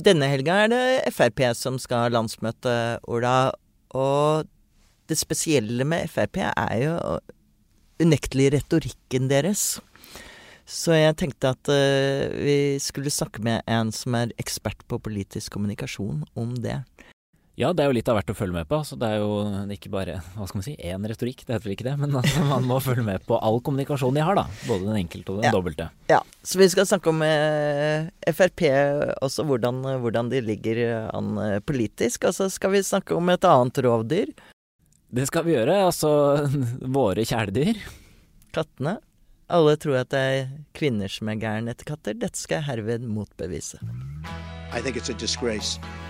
Denne helga er det Frp som skal ha landsmøte, Ola. Og det spesielle med Frp er jo unektelig retorikken deres. Så jeg tenkte at uh, vi skulle snakke med en som er ekspert på politisk kommunikasjon, om det. Ja, det er jo litt av hvert å følge med på. Så det er jo ikke bare hva skal man si, én retorikk, det heter vel ikke det. Men altså, man må følge med på all kommunikasjon de har, da. Både den enkelte og den ja. dobbelte. Ja, så vi skal snakke om eh, Frp også, hvordan, hvordan, de ligger an eh, politisk. Og så skal vi snakke om et annet rovdyr. Det skal vi gjøre. Altså våre kjæledyr. Kattene. Alle tror at det er kvinner som er gærne etter katter. Dette skal jeg herved motbevise. I think it's a disgrace.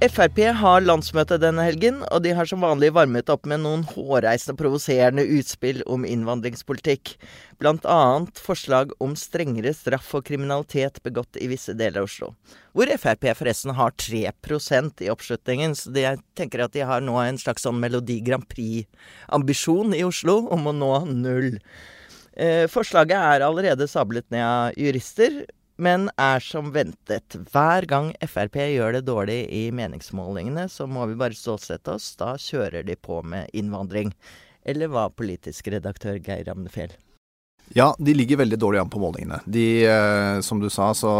Frp har landsmøte denne helgen, og de har som vanlig varmet opp med noen hårreisende provoserende utspill om innvandringspolitikk. Annet forslag om strengere straff for kriminalitet begått i visse deler av Oslo. Hvor Frp forresten har 3% i oppslutningen, så jeg tenker at de har nå en slags sånn Melodi Grand Prix-ambisjon i Oslo om å nå null. Eh, forslaget er allerede sablet ned av jurister, men er som ventet. Hver gang Frp gjør det dårlig i meningsmålingene, så må vi bare stålsette oss. Da kjører de på med innvandring. Eller hva, politisk redaktør Geir Ramnefjell? Ja, de ligger veldig dårlig an på målingene. De, eh, som du sa, så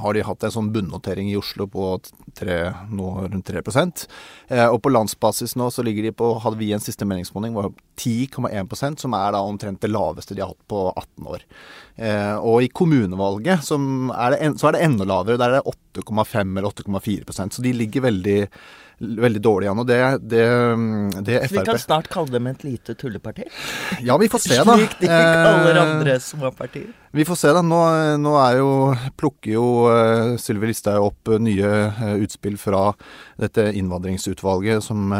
har de hatt en sånn bunnotering i Oslo på tre, nå rundt 3 eh, Og på landsbasis nå så ligger de på, hadde vi en siste meningsmåling, var 10,1% som er da omtrent det laveste de har hatt på 18 år. Eh, og i kommunevalget er det, så er det enda lavere. Der er det 8,5 eller 8,4% Så de ligger veldig veldig dårlig an. Og det, det, det Frp Så vi kan snart kalle dem et lite tulleparti? Ja, vi får se, da. Slik de kaller andre små partier. Vi får se, da. Nå, nå jo, plukker jo uh, Sylvi Listhaug opp uh, nye uh, utspill fra dette innvandringsutvalget som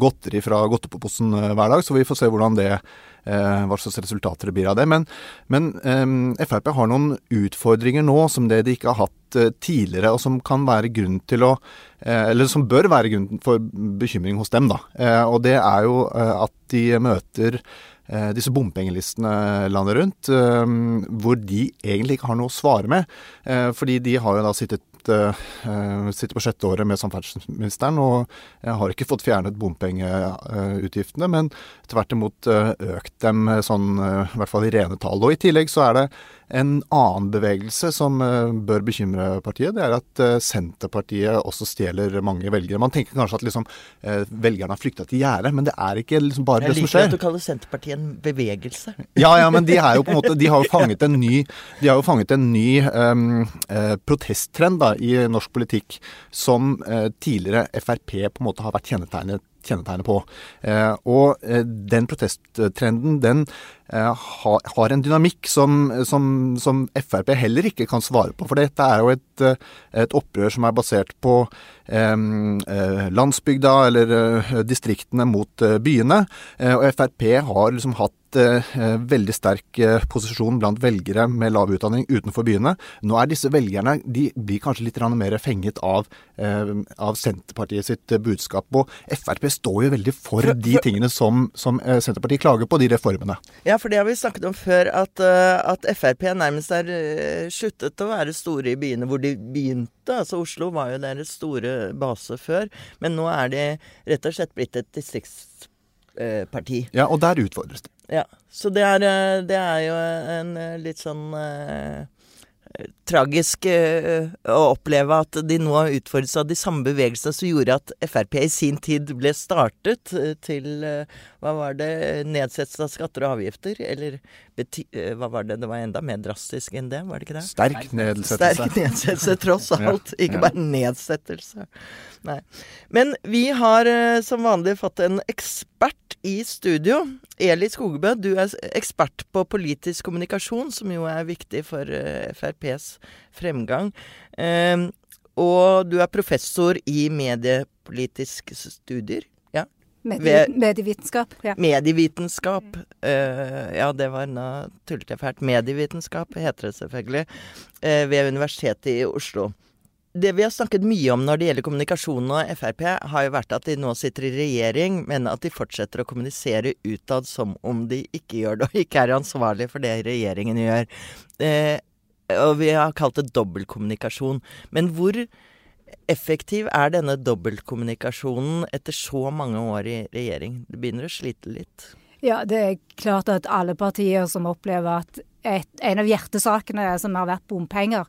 godteri fra godteposen hver dag. Så vi får se hvordan det hva slags resultater det blir av det. Men, men um, Frp har noen utfordringer nå som det de ikke har hatt tidligere, og som kan være grunn til å Eller som bør være grunn for bekymring hos dem, da. Og det er jo at de møter disse bompengelistene landet rundt, hvor de egentlig ikke har noe å svare med. Fordi de har jo da sittet sittet på sjette året med samferdselsministeren og har ikke fått fjernet bompengeutgiftene, men tvert imot økt dem sånn, i hvert fall i rene tall. Og I tillegg så er det en annen bevegelse som bør bekymre partiet. Det er at Senterpartiet også stjeler mange velgere. Man tenker kanskje at liksom, velgerne har flykta til gjerdet, men det er ikke liksom bare det som skjer. Jeg liker at du kaller Senterpartiet en bevegelse. Ja, ja, men de, jo på en måte, de har jo fanget en ny, de har jo fanget en ny um, protesttrend da, i norsk politikk som uh, tidligere Frp på en måte har vært kjennetegnet, kjennetegnet på. Eh, og eh, den protesttrenden, den eh, ha, har en dynamikk som, som, som, Frp heller ikke kan svare på. For dette er jo et, et opprør som er basert på landsbygda eller distriktene mot byene. og Frp har liksom hatt eh, veldig sterk eh, posisjon blant velgere med lav utdanning utenfor byene. Nå er disse velgerne de blir kanskje litt mer fenget av, eh, av Senterpartiet sitt budskap. Og Frp står jo veldig for, for de tingene som, som, Senterpartiet klager på, de reformene. Ja, for det har vi snakket om før, at, at Frp nærmest er sluttet å være store i byene hvor de begynte. Altså Oslo var jo deres store base før, men nå er de rett og slett blitt et distriktsparti. Ja, og der utfordres det. Ja. Så det er, eh, det er jo en eh, litt sånn eh, tragisk å oppleve at de nå utfordres av de samme bevegelsene som gjorde at Frp i sin tid ble startet til hva var det, nedsettelse av skatter og avgifter? Eller hva var det, det var enda mer drastisk enn det, var det ikke det? Sterk nedsettelse. Sterk nedsettelse, tross alt. Ikke bare nedsettelse. Nei. Men vi har som vanlig fått en ekspert i studio. Eli Skogbø, du er ekspert på politisk kommunikasjon, som jo er viktig for uh, FrPs fremgang. Uh, og du er professor i mediepolitiske studier. Ja. Medie, medievitenskap. Ja. Medievitenskap. Uh, ja, det var nå tullet jeg fælt. Medievitenskap heter det selvfølgelig. Uh, ved Universitetet i Oslo. Det vi har snakket mye om når det gjelder kommunikasjon og Frp, har jo vært at de nå sitter i regjering, men at de fortsetter å kommunisere utad som om de ikke gjør det, og ikke er ansvarlig for det regjeringen gjør. Eh, og vi har kalt det dobbeltkommunikasjon. Men hvor effektiv er denne dobbeltkommunikasjonen etter så mange år i regjering? Det begynner å slite litt. Ja, det er klart at alle partier som opplever at et, en av hjertesakene som har vært bompenger,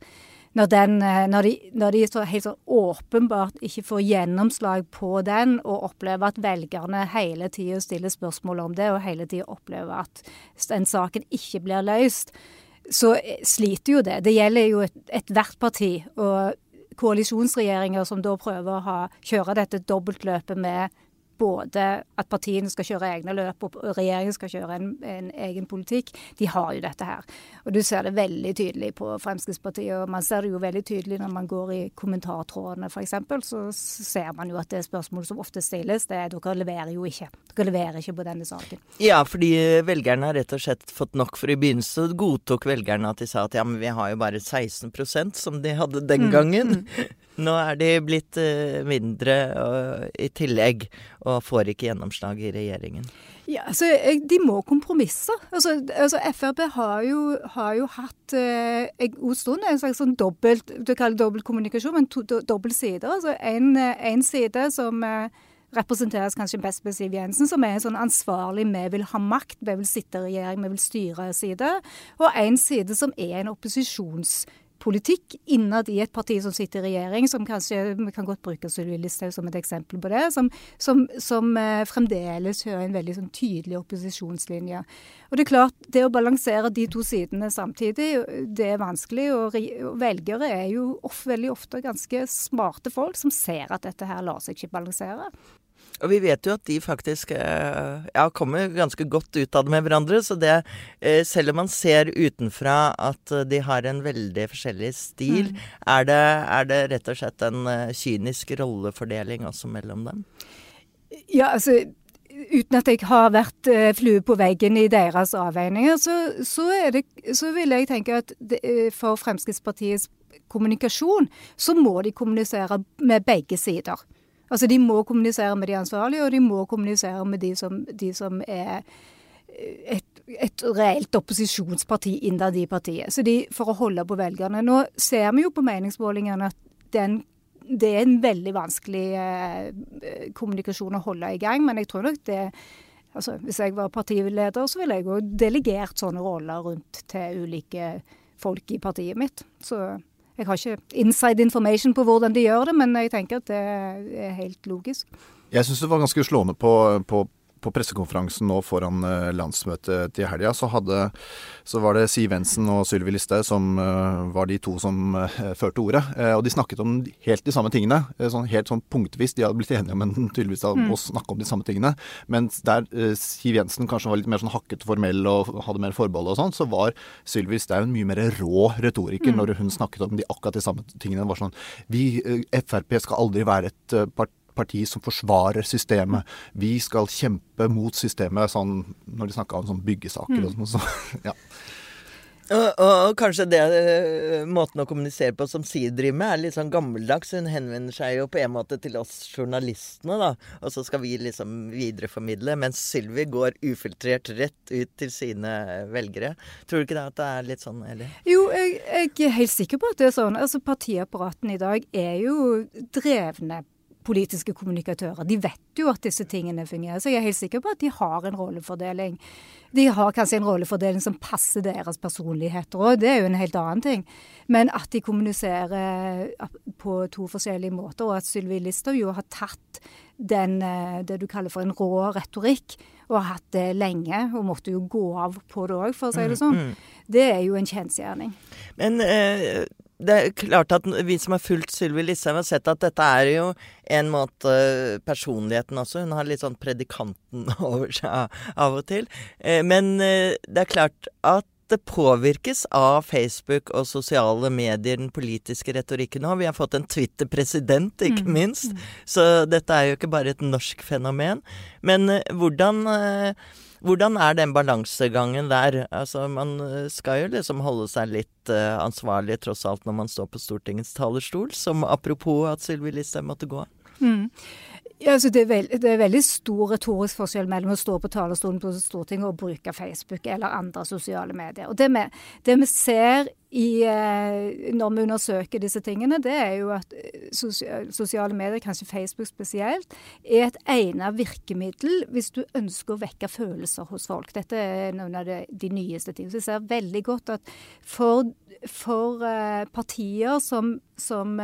når, den, eh, når, de, når de så helt så åpenbart ikke får gjennomslag på den, og opplever at velgerne hele tida stiller spørsmål om det, og hele tida opplever at den saken ikke blir løst, så sliter jo det. Det gjelder jo ethvert et parti. Og koalisjonsregjeringer som da prøver å ha, kjøre dette dobbeltløpet med både at partiene skal kjøre egne løp og regjeringen skal kjøre en, en, egen politikk, de har jo dette her. Og du ser det veldig tydelig på Fremskrittspartiet. Og man ser det jo veldig tydelig når man går i kommentartrådene f.eks. Så ser man jo at det spørsmålet som ofte stilles, det er dere leverer jo ikke. Dere leverer ikke på denne saken. Ja, fordi velgerne har rett og slett fått nok. For i begynnelsen godtok velgerne at de sa at ja, men vi har jo bare 16% som de hadde den mm, gangen. Mm. Nå er de blitt uh, mindre i tillegg, og får ikke gjennomslag i regjeringen. Ja, altså, De må kompromisse. Altså, altså Frp har jo, har jo hatt eh, en god stund en slags sånn dobbelt du kaller det dobbeltkommunikasjon, men to, do, dobbelt side. Altså en, en side som representeres kanskje best med Siv Jensen, som er en sånn ansvarlig vi vil ha makt, vi vil sitte i regjering, vi vil styre-side. Og en side som er en opposisjons politikk innad i et parti som sitter i regjering, som kanskje Vi kan godt bruke Sylvi Listhaug som et eksempel på det. Som, som, som eh, fremdeles hører en veldig sånn tydelig opposisjonslinje. Og Det er klart, det å balansere de to sidene samtidig, det er vanskelig. Og, og velgere er jo of, veldig ofte ganske smarte folk som ser at dette her lar seg ikke balansere. Og vi vet jo at de faktisk eh, ja, kommer ganske godt ut av det med hverandre. Så det, eh, selv om man ser utenfra at de har en veldig forskjellig stil, mm. er, det, er, det, rett og slett en eh, kynisk rollefordeling også mellom dem? Ja, altså uten at jeg har vært flue på veggen i deres avveininger, så, så, det, så vil jeg tenke at det, for Fremskrittspartiets kommunikasjon, så må de kommunisere med begge sider. Altså De må kommunisere med de ansvarlige, og de må kommunisere med de som, de som er eh, et, et, reelt opposisjonsparti innad i partiet. Så de, For å holde på velgerne. Nå ser vi jo på meningsmålingene at den, det er en veldig vanskelig eh, kommunikasjon å holde i gang, men jeg tror nok det altså Hvis jeg var partileder, så ville jeg jo delegert sånne roller rundt til ulike folk i partiet mitt. Så jeg har ikke inside information på hvordan de gjør det, men jeg tenker at det er helt logisk. Jeg syns det var ganske slående på, på på pressekonferansen nå foran eh, landsmøtet til helga, så, så, var det Siv Jensen og Sylvi Listhaug som uh, var de to som uh, førte ordet. Og de snakket om helt de samme tingene, sånn, helt sånn punktvis. De hadde blitt enige om en, tydeligvis om mm. å snakke om de samme tingene. Mens der Siv Jensen kanskje var litt mer sånn hakkete formell og hadde mer forbehold og sånn, så var Sylvi Listhaug mye mer rå retoriker mm. når hun snakket om de akkurat de samme tingene. Det var sånn Vi, Frp skal aldri være et parti parti som forsvarer systemet. Vi skal kjempe mot systemet, sånn, når de snakka om sånn byggesaker mm. og sånn. Så, ja. Og, og, kanskje det uh, måten å kommunisere på som Siv driver med, er litt sånn gammeldags. Hun henvender seg jo på en måte til oss journalistene, da. Og så skal vi liksom videreformidle. Mens Sylvi går ufiltrert rett ut til sine velgere. Tror du ikke det at det er litt sånn, Eli? Jo, jeg, jeg, er helt sikker på at det er sånn. Altså Partiapparatene i dag er jo drevne politiske kommunikatører. De vet jo at disse tingene fungerer, så jeg er helt sikker på at de har en rollefordeling. De har kanskje en rollefordeling som passer deres personligheter òg, det er jo en helt annen ting. Men at de kommuniserer på to forskjellige måter, og at Sylvi Listhaug jo har tatt den, eh, det du kaller for en rå retorikk, og har hatt det lenge, og måtte jo gå av på det òg, for å si det mm, sånn. Mm. Det er jo en kjensgjerning. Men eh, det er klart at vi som har fulgt Sylvi Listhaug, har sett at dette er jo en måte personligheten også. Hun har litt sånn predikanten over seg av og til. Eh, men eh, det er klart at det påvirkes av Facebook og sosiale medier, den politiske retorikken òg. Vi har fått en Twitter-president, ikke mm. minst. Mm. Så dette er jo ikke bare et norsk fenomen. Men uh, hvordan hvordan er den balansegangen der? Altså, man skal jo liksom holde seg litt uh, ansvarlig tross alt når man står på Stortingets talerstol, som apropos at Sylvi Listhaug måtte gå. Mm. Ja, altså det, er veld, det, er veldig stor retorisk forskjell mellom å stå på talerstolen på Stortinget og bruke Facebook eller andre sosiale medier. Og Det vi, det vi ser i, eh, når vi undersøker disse tingene, det er jo at eh, sosiale medier, kanskje Facebook spesielt, er et egnet virkemiddel hvis du ønsker å vekke følelser hos folk. Dette er noen av de, de nyeste tingene. Så jeg ser veldig godt at for, for uh, partier som, som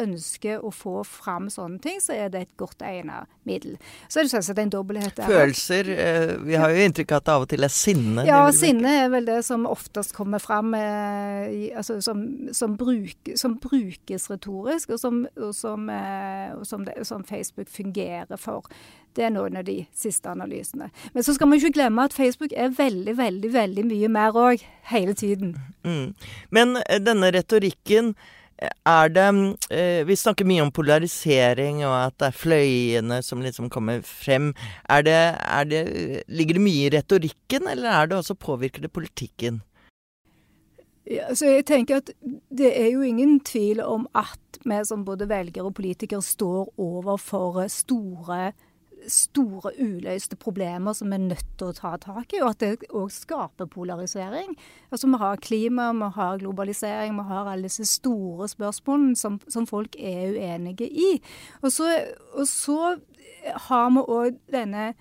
ønsker å få fram sånne ting, så er det et godt egnet middel. Så er det selvsagt en dobbelthet der. Følelser. Eh, vi har jo inntrykk av at det av og til er sinne. Ja, sinne er vel det som oftest kommer fram, eh, altså, som, som, bruk, som, brukes retorisk, og som, og som, eh, det, som Facebook fungerer for. Det er noen av de siste analysene. Men så skal man ikke glemme at Facebook er veldig, veldig, veldig mye mer òg, hele tiden. Mm. Men denne retorikken er det eh, Vi snakker mye om polarisering og at det er fløyene som liksom kommer frem. Er det, er det, ligger det mye i retorikken, eller er det også påvirker det politikken? Ja, så jeg tenker at Det er jo ingen tvil om at vi som både velgere og politikere står overfor store store uløste problemer som vi er nødt til å ta tak i, og at det òg skaper polarisering. Altså Vi har klima, vi har globalisering, vi har alle disse store spørsmålene som, som folk er uenige i. Og så, og så har vi òg denne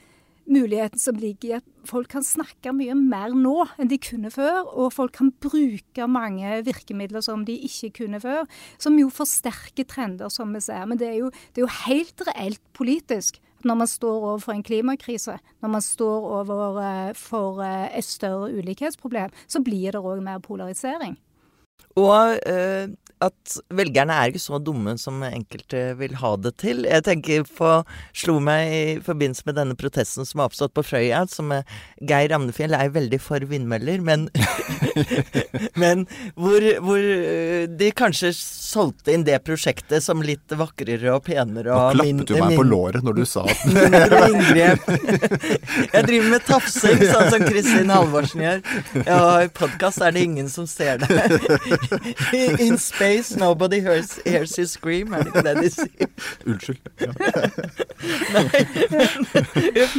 muligheten som ligger i at folk kan snakke mye mer nå enn de kunne før. Og folk kan bruke mange virkemidler som de ikke kunne før. Som jo forsterker trender, som vi ser. Men det er jo, det er jo helt reelt politisk når man står overfor en klimakrise, når man står overfor eh, et større ulikhetsproblem, så blir det òg mer polarisering. Og eh, at velgerne er ikke så dumme som enkelte vil ha det til. Jeg tenker på Slo meg i forbindelse med denne protesten som har oppstått på Frøya, som Geir Amnefjell er veldig for vindmøller, men Men hvor, hvor, eh, de kanskje solgte inn det prosjektet som litt vakrere og penere og Nå klappet du meg på låret når du sa at inngrep. Jeg driver med tafsing, sånn som Kristin Halvorsen gjør. Ja, I podkast er det ingen som ser det. In space face, nobody hears, hears you scream, er det ikke det de sier? Unnskyld.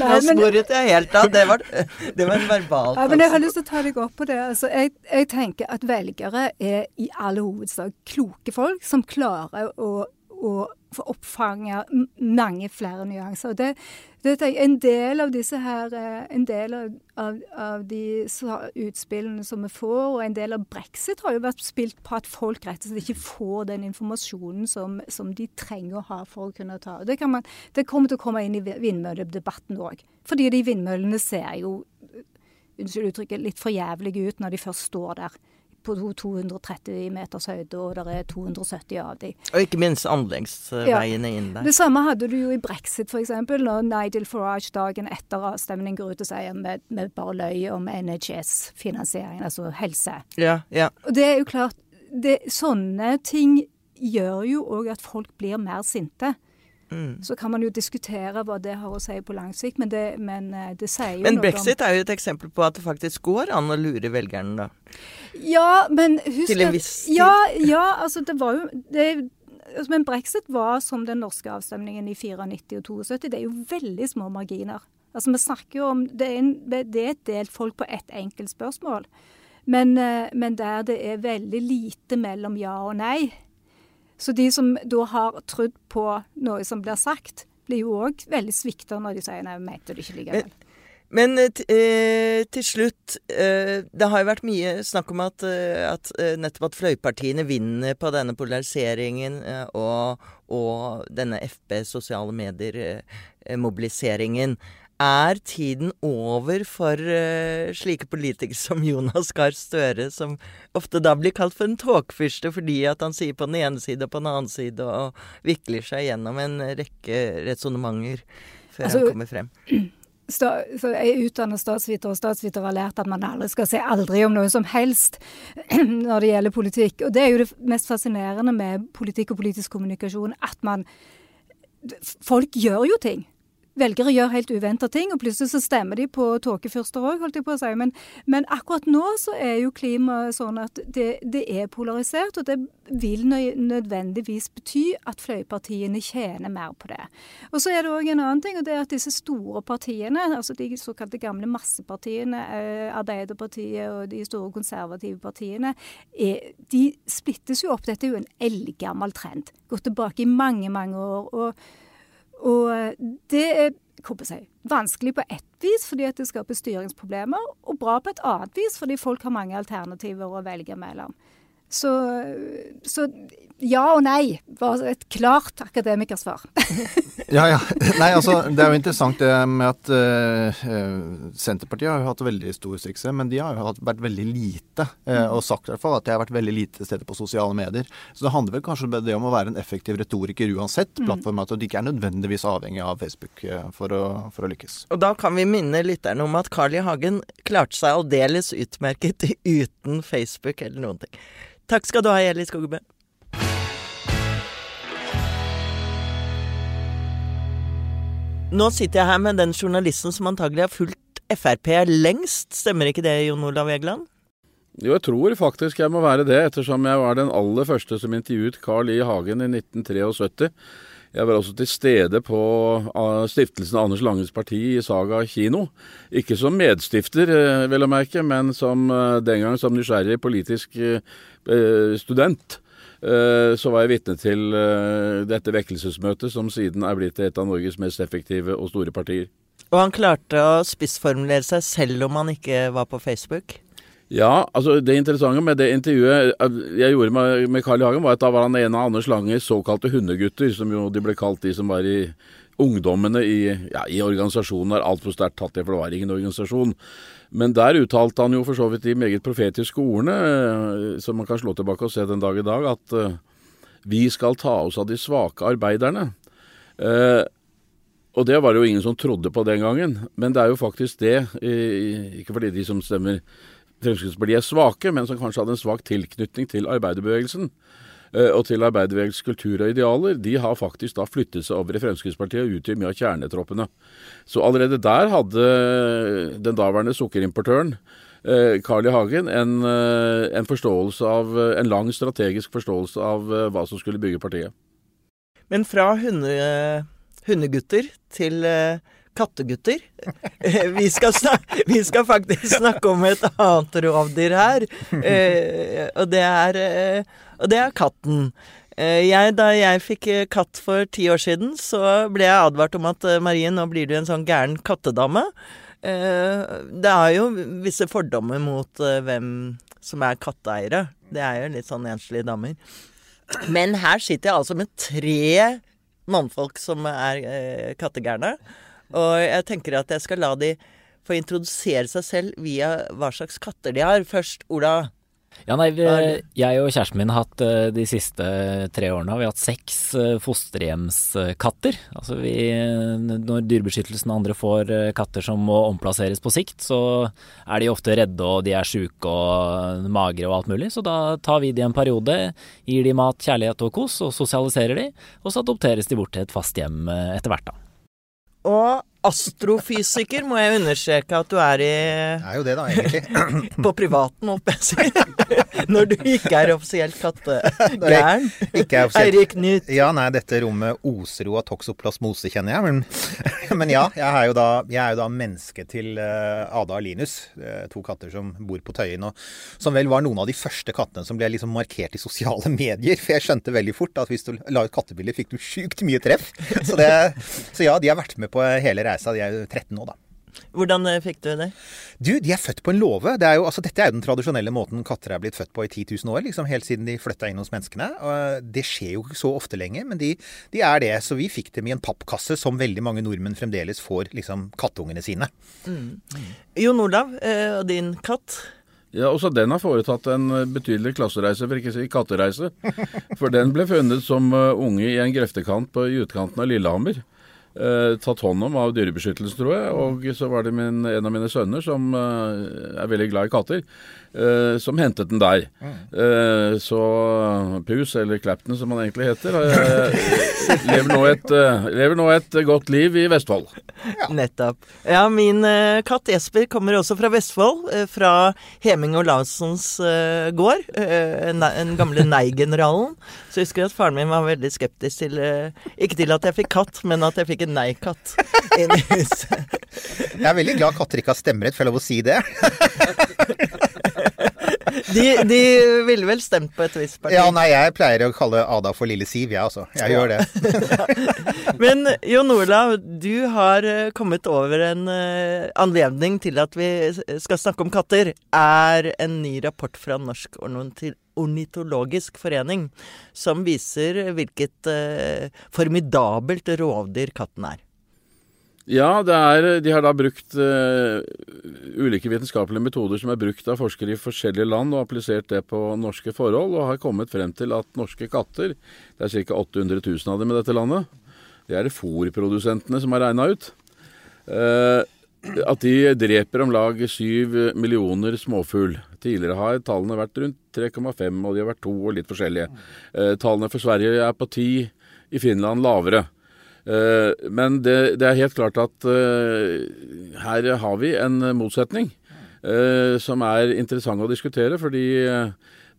Nei, nå sporet jeg helt av. Det var, det var en verbal ja, men Jeg har lyst til å ta deg opp på det. Altså, jeg, jeg tenker at velgere er i all hovedsak kloke folk som klarer å, å få oppfange mange flere nyanser. Og Det, det jeg, en del av disse her, eh, en del av, av, av, de utspillene som vi får, og en del av brexit har jo vært spilt på at folk rett og slett ikke får den informasjonen som, som de trenger å ha for å kunne ta. Det, man, det kommer til å komme inn i vindmølledebatten òg. Fordi de vindmøllene ser jo unnskyld uttrykket, litt for jævlige ut når de først står der på 230 meters høyde, og det er 270 av dem. Og ikke minst anleggsveiene ja. inn der. Det samme hadde du jo i brexit, f.eks., når Nigel Farage dagen etter avstemningen går ut og sier med, med bare løy om NHS-finansiering, altså helse. Ja, ja. Og det er jo klart, det, sånne ting gjør jo òg at folk blir mer sinte. Mm. Så kan man jo diskutere hva det har å si på lang sikt, men det, men eh, det sier jo men noe om Men brexit er jo et eksempel på at det faktisk går an å lure velgerne, da. Ja, men husk Til en viss tid. Ja, ja, altså det var jo det, altså, Men brexit var som den norske avstemningen i 94 og 72. Det er jo veldig små marginer. Altså Vi snakker jo om Det er, en, det er et delt folk på ett enkelt spørsmål. Men, eh, men der det er veldig lite mellom ja og nei, så de som da har trodd på noe som blir sagt, blir jo òg veldig svikta når de sier nei, vi mente det ikke likevel. Men, eh, til slutt, eh, det har jo vært mye snakk om at, eh, at eh, nettopp at fløypartiene vinner på denne polariseringen eh, og, og, denne FB, sosiale medier-mobiliseringen. Er tiden over for uh, slike politikere som Jonas Gahr Støre, som ofte da blir kalt for en tåkefyrste fordi at han sier på den ene side og på den annen side og vikler seg gjennom en rekke resonnementer før altså, han kommer frem? så jeg er utdannet statsviter, og statsviter har lært at man aldri skal si aldri om noe som helst når det gjelder politikk. Og det er jo det mest fascinerende med politikk og politisk kommunikasjon, at man Folk gjør jo ting velgere gjør helt uventa ting, og plutselig så stemmer de på tåkefyrster òg, holdt jeg på å si. Men, men, akkurat nå så er jo klimaet sånn at det, det er polarisert, og det vil nødvendigvis bety at fløypartiene tjener mer på det. Og så er det òg en annen ting, og det er at disse store partiene, altså de såkalte gamle massepartiene, eh, Arbeiderpartiet og de store konservative partiene, er, de splittes jo opp. Dette er jo en eldgammel trend. Gått tilbake i mange, mange år. og og eh, det er si, vanskelig på ett vis fordi det skaper styringsproblemer, og bra på et annet vis fordi folk har mange alternativer å velge mellom. Så, så ja og nei var et klart akademikersvar. ja, ja. Nei, altså, det er jo interessant det med at uh, Senterpartiet har jo hatt veldig stor suksess, men de har jo vært veldig lite. Uh, og sagt i hvert fall at de har vært veldig lite steder på sosiale medier. Så det handler vel kanskje om det om å være en effektiv retoriker uansett. Plattformen Plattform, at de ikke er nødvendigvis avhengig av Facebook uh, for, å, for, å, lykkes. Og da kan vi minne lytterne om at Carl I. Hagen klarte seg aldeles utmerket uten Facebook eller noen ting. Takk skal du ha, Eli Skogebø. Nå sitter jeg her med den journalisten som antagelig har fulgt Frp lengst. Stemmer ikke det, Jon Olav Egeland? Jo, jeg tror faktisk jeg må være det, ettersom jeg var den aller første som intervjuet Carl I. Hagen i 1973. Jeg var også til stede på ah, stiftelsen Anders Langes parti i Saga kino. Ikke som medstifter, eh, vel å merke, men som eh, den gang som nysgjerrig politisk eh, student. Så var jeg vitne til dette vekkelsesmøtet, som siden er blitt et av Norges mest effektive og store partier. Og han klarte å spissformulere seg selv om han ikke var på Facebook? Ja, altså det interessante med det intervjuet jeg gjorde med, med Carl I. Hagen, var at da var han en av Anders Langes såkalte hundegutter, som jo de ble kalt de som var i ungdommene i, ja, i organisasjonen er altfor sterkt tatt det, for det var ingen organisasjon. Men der uttalte han jo for så vidt de meget profetiske ordene, eh, som man kan slå tilbake og se den dag i dag, at uh, vi skal ta oss av de svake arbeiderne. Uh, og det var det jo ingen som trodde på den gangen, men det er jo faktisk det, ikke fordi de som stemmer Fremskrittspartiet er svake, men som kanskje hadde en svak tilknytning til arbeiderbevegelsen eh, og til arbeiderbevegelsens kultur og idealer, de har faktisk da flyttet seg over i Fremskrittspartiet og utgjør mye av kjernetroppene. Så allerede der hadde den daværende sukkerimportøren eh, Carl I. Hagen en, eh, en, av, en lang strategisk forståelse av hva som skulle bygge partiet. Men fra hunde, hundegutter til kattegutter. Vi skal, snakke, vi skal, faktisk snakke om et annet rovdyr her, eh, og det er, eh, og det er katten. Eh, jeg, da jeg fikk katt for ti år siden, så ble jeg advart om at Marie, nå blir du en sånn gæren kattedame. Det er jo visse fordommer mot hvem som er katteeiere. Det er jo litt sånn enslige damer. Men her sitter jeg altså med tre mannfolk som er kattegærne. Og jeg tenker at jeg skal la de få introdusere seg selv via hva slags katter de har. Først, Ola. Ja, nei, Jeg og kjæresten min har hatt eh, de siste tre årene vi har hatt seks eh, fosterhjemskatter. Altså vi, når Dyrebeskyttelsen og andre får eh, katter som må omplasseres på sikt, så er de ofte redde og de er sjuke og magre og alt mulig. Så da tar vi de en periode, gir de mat, kjærlighet og kos og sosialiserer de. Og så adopteres de bort til et fast hjem etter hvert, da. Og astrofysiker må jeg understreke at du er i Det er jo det, da, egentlig. på privaten, holdt jeg sier. å. Når du ikke er offisielt kattegæren. Eirik Knut. Ja, nei, dette rommet oser jo av toksoplasmose, kjenner jeg. Men, men ja, jeg er, jo da, jeg er jo da menneske til uh, Ada og Linus. Uh, to katter som bor på Tøyen. Og som vel var noen av de første kattene som ble liksom markert i sosiale medier. For jeg skjønte veldig fort at hvis du la ut kattebilder, fikk du sjukt mye treff. Så, det, så ja, de har vært med på hele reisa reisa. De er jo 13 nå, da. Hvordan eh, fikk du det? Du, De er født på en låve. Det altså, dette er jo den tradisjonelle måten katter er blitt født på i 10 000 år. liksom Helt siden de flytta inn hos menneskene. Og det skjer jo ikke så ofte lenger, men de, de, er det. Så vi fikk dem i en pappkasse, som veldig mange nordmenn fremdeles får liksom kattungene sine. Mm. Jon Olav, eh, og din katt? Ja, Også den har foretatt en eh, betydelig klassereise, for ikke å si kattereise. For den ble funnet som unge i en greftekant på utkanten av Lillehammer. Eh, tatt hånd om av Dyrebeskyttelsen, tror jeg. Og så var det min, en av mine sønner som uh, er veldig glad i katter. Uh, som hentet den der. Uh, så Pus, eller Clapton som han egentlig heter, uh, lever, nå et, lever, nå et, godt liv i Vestfold. Ja. Nettopp. Ja, min katt Jesper kommer også fra Vestfold. fra Heming og Larsens gård. den gamle Nei-generalen. Så jeg husker at faren min var veldig skeptisk til Ikke til at jeg fikk katt, men at jeg fikk en nei-katt inn i huset. Jeg er veldig glad katter ikke har stemmerett, får jeg lov å si det? de, de ville vel stemt på et visst parti? Ja, nei, jeg pleier å kalle Ada for Lille Siv, jeg altså. Jeg ja. gjør det. Men Jon Olav, du har eh, kommet over en uh, anledning til at vi skal snakke om katter. Er en ny rapport fra Norsk ornitologisk forening som viser hvilket uh, formidabelt rovdyr katten er. Ja, er, de har da brukt uh, ulike vitenskapelige metoder som er brukt av forskere i forskjellige land, og applisert det på norske forhold, og har kommet frem til at norske katter, det er ca. 800 000 av dem i dette landet, det er det fòrprodusentene som har regna ut, uh, at de dreper om lag 7 millioner småfugl. Tidligere har tallene vært rundt 3,5, og de har vært to og litt forskjellige. Uh, tallene for Sverige er på 10, i Finland lavere. Eh, men det, det, er helt klart at eh, her har vi en motsetning eh, som er interessant å diskutere. fordi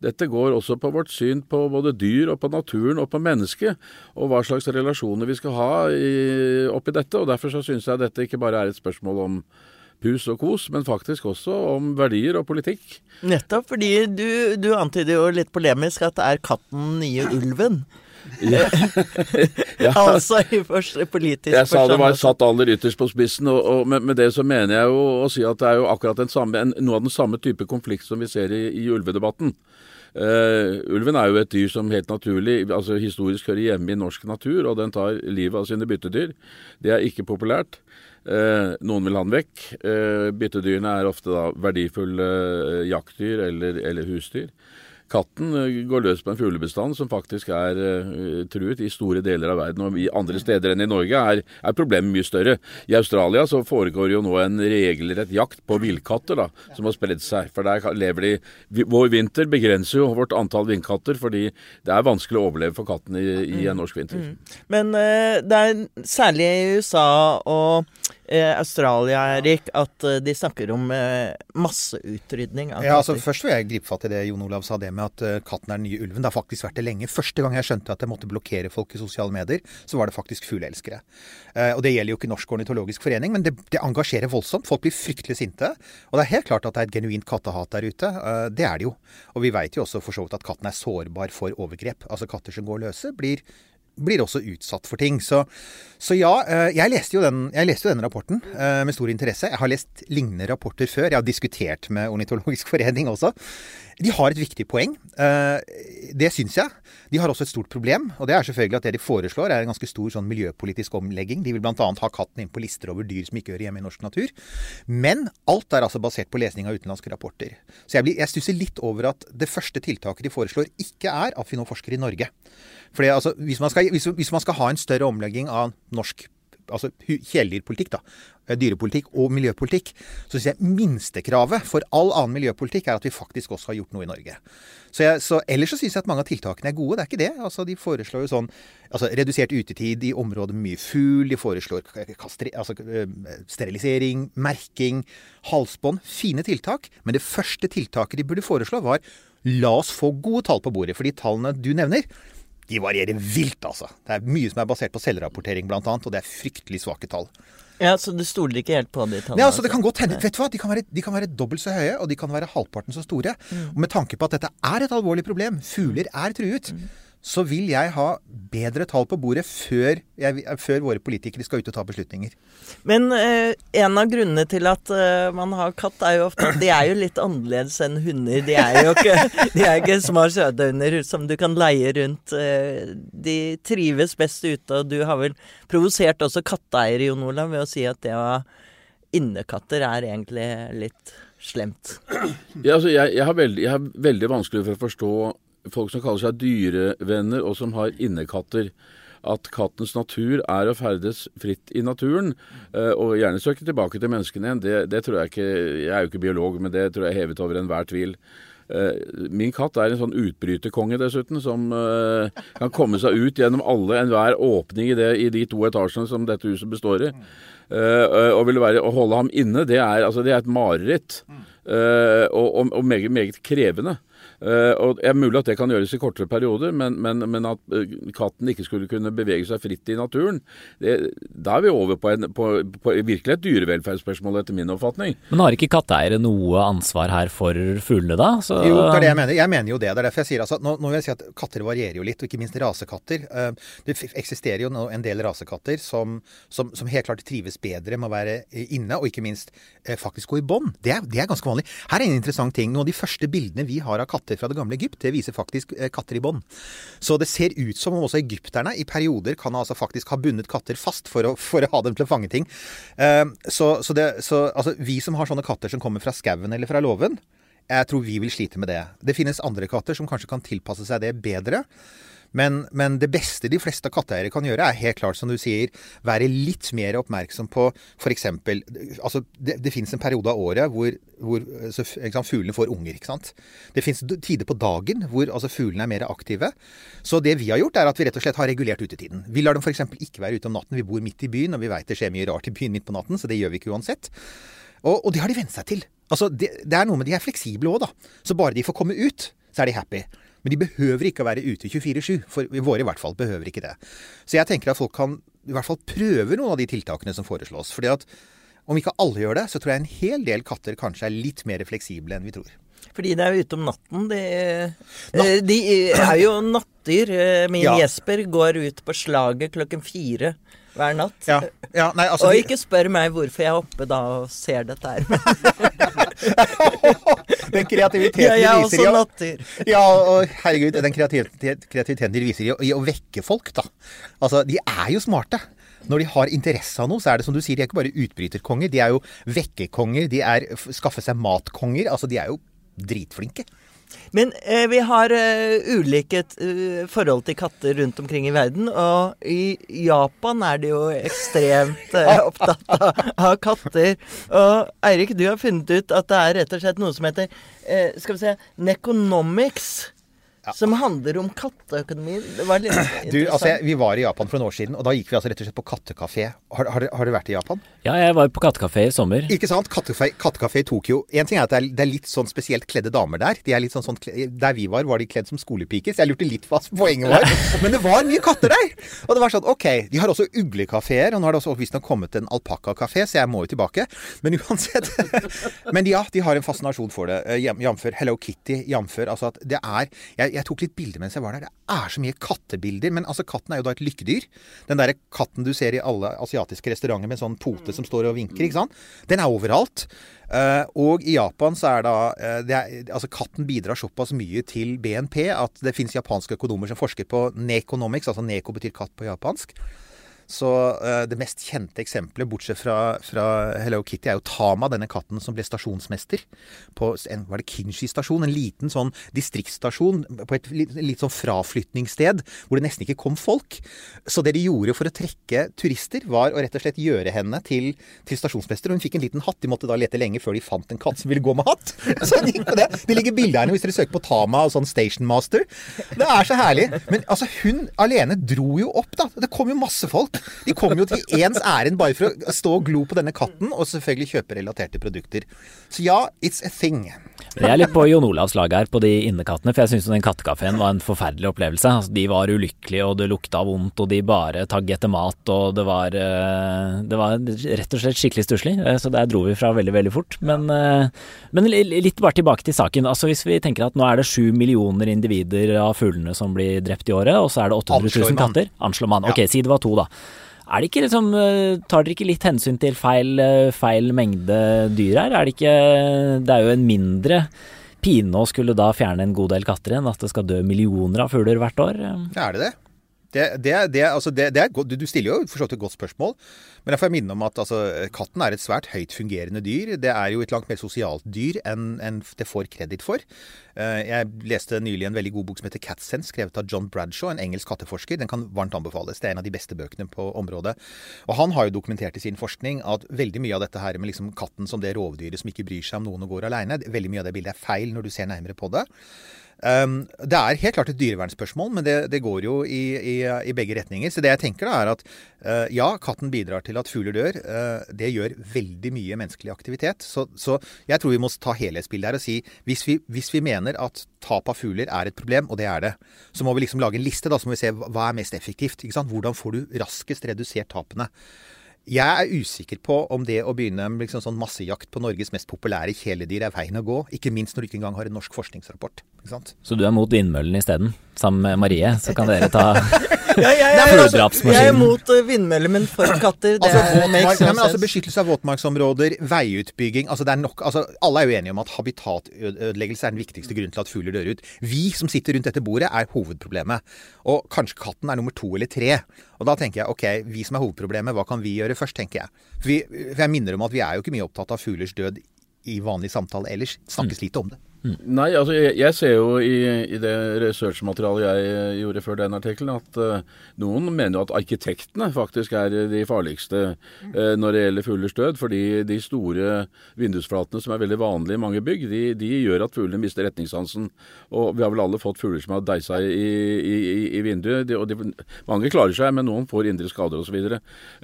dette går også på vårt syn på både dyr og på naturen og på mennesket, og hva slags relasjoner vi skal ha i, oppi dette. og Derfor så syns jeg dette ikke bare er et spørsmål om pus og kos, men faktisk også om verdier og politikk. Nettopp, fordi du, du antyder jo litt polemisk at det er katten nye ulven. Ja. ja. altså i første politisk Jeg sa det var satt aller ytterst på spissen, og, og med, med, det så mener jeg jo å si at det er jo akkurat samme, en, noe av den samme type konflikt som vi ser i, i ulvedebatten. Uh, ulven er jo et dyr som helt naturlig, altså historisk hører hjemme i norsk natur, og den tar livet av sine byttedyr. Det er ikke populært. Uh, noen vil ha den vekk. Uh, byttedyrene er ofte da verdifulle jaktdyr eller, eller husdyr. Katten eh, går løs på en fuglebestand som faktisk er uh, truet i store deler av verden. Og i andre steder enn i Norge er, er, problemet mye større. I Australia så foregår jo nå en regelrett jakt på villkatter da, som har spredd seg. For der lever de Vår vinter begrenser jo vårt antall vindkatter, fordi det er vanskelig å overleve for katten i, i en norsk vinter. Mm. Men uh, det er særlig i USA og eh, Australia, Erik, at eh, de snakker om eh, masseutrydning av ja, altså Først vil jeg gripe fatt i det Jon Olav sa, det med at uh, katten er den nye ulven. Det har faktisk vært det lenge. Første gang jeg skjønte at jeg måtte blokkere folk i sosiale medier, så var det faktisk fugleelskere. Uh, og det gjelder jo ikke Norsk ornitologisk forening, men det, det, engasjerer voldsomt. Folk blir fryktelig sinte. Og det er helt klart at det er et genuint kattehat der ute. Uh, det er det jo. Og vi veit jo også for så vidt at katten er sårbar for overgrep. Altså katter som går løse, blir blir også utsatt for ting. Så, så ja, eh, jeg leste, jo den, jeg leste jo den rapporten eh, med stor interesse. Jeg har lest lignende rapporter før. Jeg har diskutert med Ornitologisk forening også. De har et viktig poeng. Eh, det syns jeg. De har også et stort problem. Og det er selvfølgelig at det de foreslår, er en ganske stor sånn miljøpolitisk omlegging. De vil bl.a. ha katten inn på lister over dyr som ikke hører hjemme i norsk natur. Men alt er altså basert på lesning av utenlandske rapporter. Så jeg, blir, jeg stusser litt over at det første tiltaket de foreslår, ikke er at vi nå forsker i Norge. For altså, hvis man, skal, hvis, hvis man skal ha en større omlegging av norsk altså kjæledyrpolitikk, eh, dyrepolitikk og miljøpolitikk, så syns jeg minstekravet for all annen miljøpolitikk er at vi faktisk også har gjort noe i Norge. Så, jeg, så Ellers så syns jeg at mange av tiltakene er gode. Det er ikke det. Altså, De foreslår jo sånn altså, redusert utetid i områder med mye fugl. De foreslår kastre, altså, sterilisering, merking, halsbånd. Fine tiltak. Men det første tiltaket de burde foreslå, var la oss få gode tall på bordet. For de tallene du nevner, de varierer vilt, altså. Det er mye som er basert på selvrapportering, bl.a., og det er fryktelig svake tall. Ja, Så du stoler ikke helt på de tallene? Ja, altså, det kan godt hende. Vet du hva? De kan, være, de kan være dobbelt så høye, og de kan være halvparten så store. Mm. Og med tanke på at dette er et alvorlig problem, fugler er truet, mm så vil jeg ha bedre tall på bordet før, jeg, før våre politikere skal ut og ta beslutninger. Men eh, en av grunnene til at eh, man har katt, er jo ofte at de er jo litt annerledes enn hunder. De er jo ikke, de er ikke små sødehunder som du kan leie rundt. Eh, de trives best ute, og du har vel provosert også katteeiere, Jon Olav, ved å si at det å ha innekatter er egentlig litt slemt. Ja, altså, jeg, jeg, har veldig, jeg har veldig vanskelig for å forstå folk som kaller seg dyrevenner, og som har innekatter. at kattens natur er å ferdes fritt i naturen, uh, og gjerne søke tilbake til menneskene igjen. Det, det, tror jeg ikke Jeg er jo ikke biolog, men det tror jeg er hevet over enhver tvil. Uh, min katt er en sånn utbryterkonge, dessuten, som uh, kan komme seg ut gjennom alle enhver åpning i, det, i de to etasjene som dette huset består i. og vil være, å holde ham inne, det er, altså, det er et mareritt. og, og, og meget, meget krevende. Uh, og Det er mulig at det kan gjøres i kortere perioder, men, men, men at uh, katten ikke skulle kunne bevege seg fritt i naturen, det, da er vi over på, en, på, på virkelig et dyrevelferdsspørsmål, etter min oppfatning. Men har ikke katteeiere noe ansvar her for fuglene, da? Så... Jo, det er det jeg mener. Jeg mener jo det. Det er derfor jeg sier altså, nå, nå vil jeg si at katter varierer jo litt, og ikke minst rasekatter. Uh, det eksisterer jo en del rasekatter som, som, som, helt klart trives bedre med å være inne, og ikke minst faktisk gå i bånd. Det, det, er ganske vanlig. Her er en interessant ting. Noen av de første bildene vi har av katter katter fra det gamle Egypt. Det viser faktisk eh, katter i bånd. Så det ser ut som om også egypterne i perioder kan altså faktisk ha bundet katter fast for å, for å ha dem til å fange ting. Uh, så, så, det, så altså, vi som har sånne katter som kommer fra skauen eller fra låven, jeg tror vi vil slite med det. Det finnes andre katter som kanskje kan tilpasse seg det bedre. Men, men, det beste de fleste katteeiere kan gjøre, er helt klart, som du sier, være litt mer oppmerksom på f.eks. Altså, det, det finnes en periode av året hvor, hvor sant, fuglene får unger. ikke sant? Det finnes tider på dagen hvor altså, fuglene er mer aktive. Så det vi har gjort, er at vi rett og slett har regulert utetiden. Vi lar dem f.eks. ikke være ute om natten. Vi bor midt i byen, og vi veit det skjer mye rart i byen midt på natten, så det gjør vi ikke uansett. Og, og det har de vent seg til. Altså, det, det, er noe med De er fleksible òg, da. Så bare de får komme ut, så er de happy. Men de behøver ikke å være ute 24-7. For våre i hvert fall behøver ikke det. Så jeg tenker at folk kan i hvert fall prøve noen av de tiltakene som foreslås. fordi at om ikke alle gjør det, så tror jeg en hel del katter kanskje er litt mer fleksible enn vi tror. Fordi de er jo ute om natten. De, Natt. Eh, de er jo nattdyr. Eh, min ja. Jesper går ut på slaget klokken fire hver natt. Ja. Ja, nei, altså, og ikke spør meg hvorfor jeg er oppe da og ser dette her. den kreativiteten ja, jeg er også natter. Ja, og herregud, den kreativiteten de viser i i å vekke folk, da. Altså, de er jo smarte når de har interesse av noe, så er det som du sier, de er ikke bare utbryterkonger. De er jo vekkerkonger. De er skaffe seg matkonger. Altså, de er jo dritflinke. Men eh, vi har uh, ulike uh, forhold til katter rundt omkring i verden. Og i Japan er de jo ekstremt uh, opptatt av, av, katter. Og Eirik, du har funnet ut at det er rett og slett noe som heter skal vi se, Neconomics. Ja. Som handler om katteøkonomi. Det var litt interessant. Du, altså, vi var i Japan for noen år siden, og da gikk vi altså rett og slett på kattekafé. Har, har, har, du vært i Japan? Ja, jeg var på kattekafé i sommer. Ikke sant? Kattekafé, kattekafé i Tokyo. En ting er at det er, det er, litt sånn spesielt kledde damer der. De er litt sånn, sånn Der vi var, var de kledd som skolepiker, så jeg lurte litt hva poenget var. Men det var mye katter der! Og det var sånn, ok. De har også uglekafeer, og nå har det også visstnok kommet en alpakkakafé, så jeg må jo tilbake. Men uansett. Men ja, de har en fascinasjon for det. Eh, jf. Hello Kitty. Jf. altså at det er jeg, jeg tok litt bilder mens jeg var der. Det er så mye kattebilder. Men altså, katten er jo da et lykkedyr. Den derre katten du ser i alle asiatiske restauranter med sånn pote som står og vinker, ikke sant. Den er overalt. Uh, og i Japan så er da uh, er, Altså katten bidrar såpass mye til BNP at det finnes japanske økonomer som forsker på nekonomics, altså neko betyr katt på japansk. Så uh, det mest kjente eksempelet, bortsett fra, fra, Hello Kitty, er jo Tama, denne katten som ble stasjonsmester på en, var det Kinshi stasjon? En liten sånn distriktsstasjon på et litt, litt, sånn fraflytningssted hvor det nesten ikke kom folk. Så det de gjorde for å trekke turister, var å rett og slett gjøre henne til, til stasjonsmester. Hun fikk en liten hatt. De måtte da lete lenge før de fant en katt som ville gå med hatt. Så de, det, det ligger bilder her hvis dere søker på Tama og sånn Station Master. Det er så herlig. Men altså, hun alene dro jo opp, da. Det kom jo masse folk. De kom jo til ens ærend bare for å stå og glo på denne katten, og selvfølgelig kjøpe relaterte produkter. Så ja, it's a thing. Jeg er litt på Jon Olavs lag her på de innekattene, for jeg syns den kattekafeen var en forferdelig opplevelse. Altså, de var ulykkelige, og det lukta vondt, og de bare tagg etter mat, og det var, eh, det var rett og slett skikkelig stusslig. Eh, så der dro vi fra veldig, veldig fort. Men, eh, men, litt bare tilbake til saken. Altså Hvis vi tenker at nå er det sju millioner individer av fuglene som blir drept i året, og så er det 800 000 katter. Anslår man. Ok, si det var to, da. Er det ikke liksom, eh, tar dere ikke litt hensyn til feil, eh, feil mengde dyr her? Er det ikke Det er jo en mindre pine å skulle da fjerne en god del katter enn at det skal dø millioner av fugler hvert år? Ja, er det det? Det, det, det, altså godt, du, stiller jo for så vidt et godt spørsmål. Men jeg får minne om at altså, katten er et svært høyt fungerende dyr. Det er jo et langt mer sosialt dyr enn, enn det får kreditt for. Eh, jeg leste nylig en veldig god bok som heter Catsense, skrevet av John Bradshaw, en engelsk katteforsker. Den kan varmt anbefales. Det er en av de beste bøkene på området. Og han har jo dokumentert i sin forskning at veldig mye av dette her med liksom katten som det rovdyret som ikke bryr seg om noen og går aleine, veldig mye av det bildet er feil når du ser nærmere på det. Um, det er helt klart et dyrevernspørsmål, men det, det går jo i, i, i, begge retninger. Så det jeg tenker da er at uh, ja, katten bidrar til at fugler dør. Uh, det gjør veldig mye menneskelig aktivitet. Så, så, jeg tror vi må ta helhetsbildet her og si hvis vi, hvis vi, mener at tap av fugler er et problem, og det er det, så må vi liksom lage en liste. Da, så må vi se hva er mest effektivt. Hvordan får du raskest redusert tapene? Jeg er usikker på om det å begynne med liksom sånn massejakt på Norges mest populære kjæledyr er veien å gå. Ikke minst når du ikke engang har en norsk forskningsrapport. Så du er mot vindmøllen isteden? Sammen med Marie, så kan dere ta ja, jeg, jeg, altså, jeg, er mot uh, vindmøller, men for katter. Det altså, våtmark, nei, altså, beskyttelse av våtmarksområder, veiutbygging altså, det er nok, altså, Alle er jo enige om at habitatødeleggelse er den viktigste grunnen til at fugler dør ut. Vi som sitter rundt dette bordet, er hovedproblemet. Og kanskje katten er nummer to eller tre. Og da tenker jeg ok, vi som er hovedproblemet, hva kan vi gjøre først, tenker jeg. For, vi, for jeg minner om at vi er jo ikke mye opptatt av fuglers død i vanlig samtale ellers. Snakkes mm. lite om det. Nei, altså jeg, jeg, ser jo i, i det researchmaterialet jeg eh, gjorde før den artikkelen, at uh, noen mener jo at arkitektene faktisk er de farligste uh, når det gjelder fuglers død. Fordi de store vindusflatene som er veldig vanlige i mange bygg, de, de gjør at fuglene mister retningssansen. Og vi har vel alle fått fugler som har deisa i, i, i, vinduet. De, og de, mange klarer seg, men noen får indre skader osv.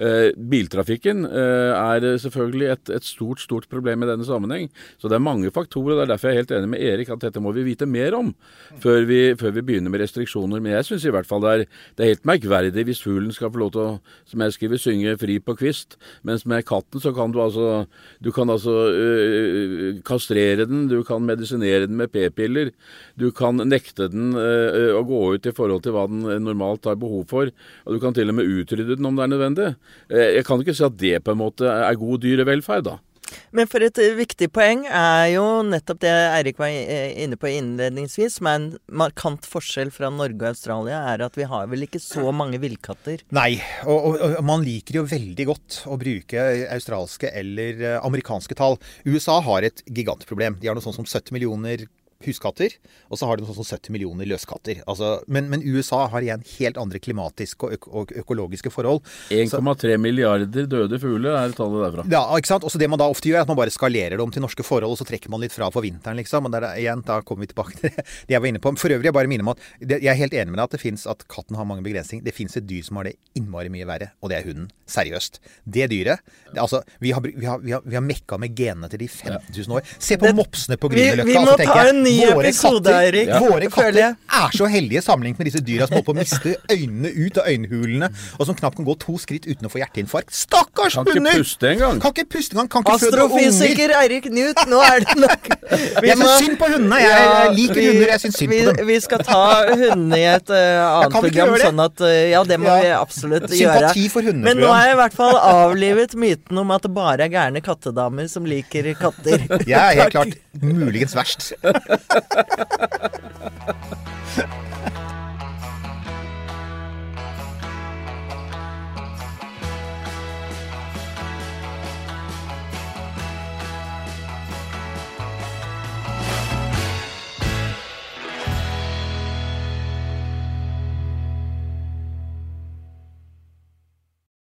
Uh, biltrafikken uh, er selvfølgelig et, et stort, stort problem i denne sammenheng. Så det er mange faktorer. og Det er derfor jeg er helt enig med Erik at dette må vi vite mer om før vi, før vi begynner med restriksjoner. Men jeg syns i hvert fall det er, det er, helt merkverdig hvis fuglen skal få lov til å, som jeg skriver, synge fri på kvist. Mens med katten så kan du altså Du kan altså øh, kastrere den, du kan medisinere den med p-piller. Du kan nekte den øh, å gå ut i forhold til hva den normalt har behov for. Og du kan til og med utrydde den om det er nødvendig. Jeg kan ikke si at det på en måte er god dyrevelferd, da. Men for et eh, viktig poeng er jo nettopp det Eirik var eh, inne på innledningsvis, som er en markant forskjell fra Norge og Australia, er at vi har vel ikke så mange villkatter. Nei, og, og, og, man liker jo veldig godt å bruke australske eller eh, amerikanske tall. USA har et gigantproblem. De har noe sånt som 70 millioner huskatter, og så har de sånn 70 millioner løskatter. Altså, men, men, USA har igjen helt andre klimatiske og, øk og økologiske forhold. 1,3 milliarder døde fugler er tallet derfra. Ja, ikke sant. Og så Det man da ofte gjør, er at man bare skalerer det om til norske forhold, og så trekker man litt fra for vinteren, liksom. Og der, igjen, da kommer vi tilbake til det jeg var inne på. For øvrig, jeg bare minner om at jeg er helt enig med deg at det fins at katten har mange begrensninger. Det fins et dyr som har det innmari mye verre, og det er hunden. Seriøst. Det dyret det, Altså, vi har, vi, har, vi, har, vi har mekka med genene til de 50 000 år. Se på det, mopsene på Grünerløkka. Vi, vi må ta en ny ny våre episode, katter, Eirik. Ja. Våre katter er så heldige sammenlignet med disse dyra som holder på å miste øynene ut av øynhulene, og som knapt kan gå to skritt uten å få hjerteinfarkt. Stakkars hunder! Kan ikke puste engang. Kan ikke puste engang. Kan ikke føde unger. Astrofysiker Eirik Knut, nå er det nok. jeg syns synd på hundene. Jeg, jeg liker vi, hunder, jeg syns synd på dem. Vi skal ta hundene i et uh, annet program, sånn at uh, Ja, det må ja. vi absolutt Sympati gjøre. Sympati for hundene, Men nå har jeg i hvert fall avlivet myten om at det bare er gærne kattedamer som liker katter. Jeg er helt klart muligens verst. Ha ha ha ha ha!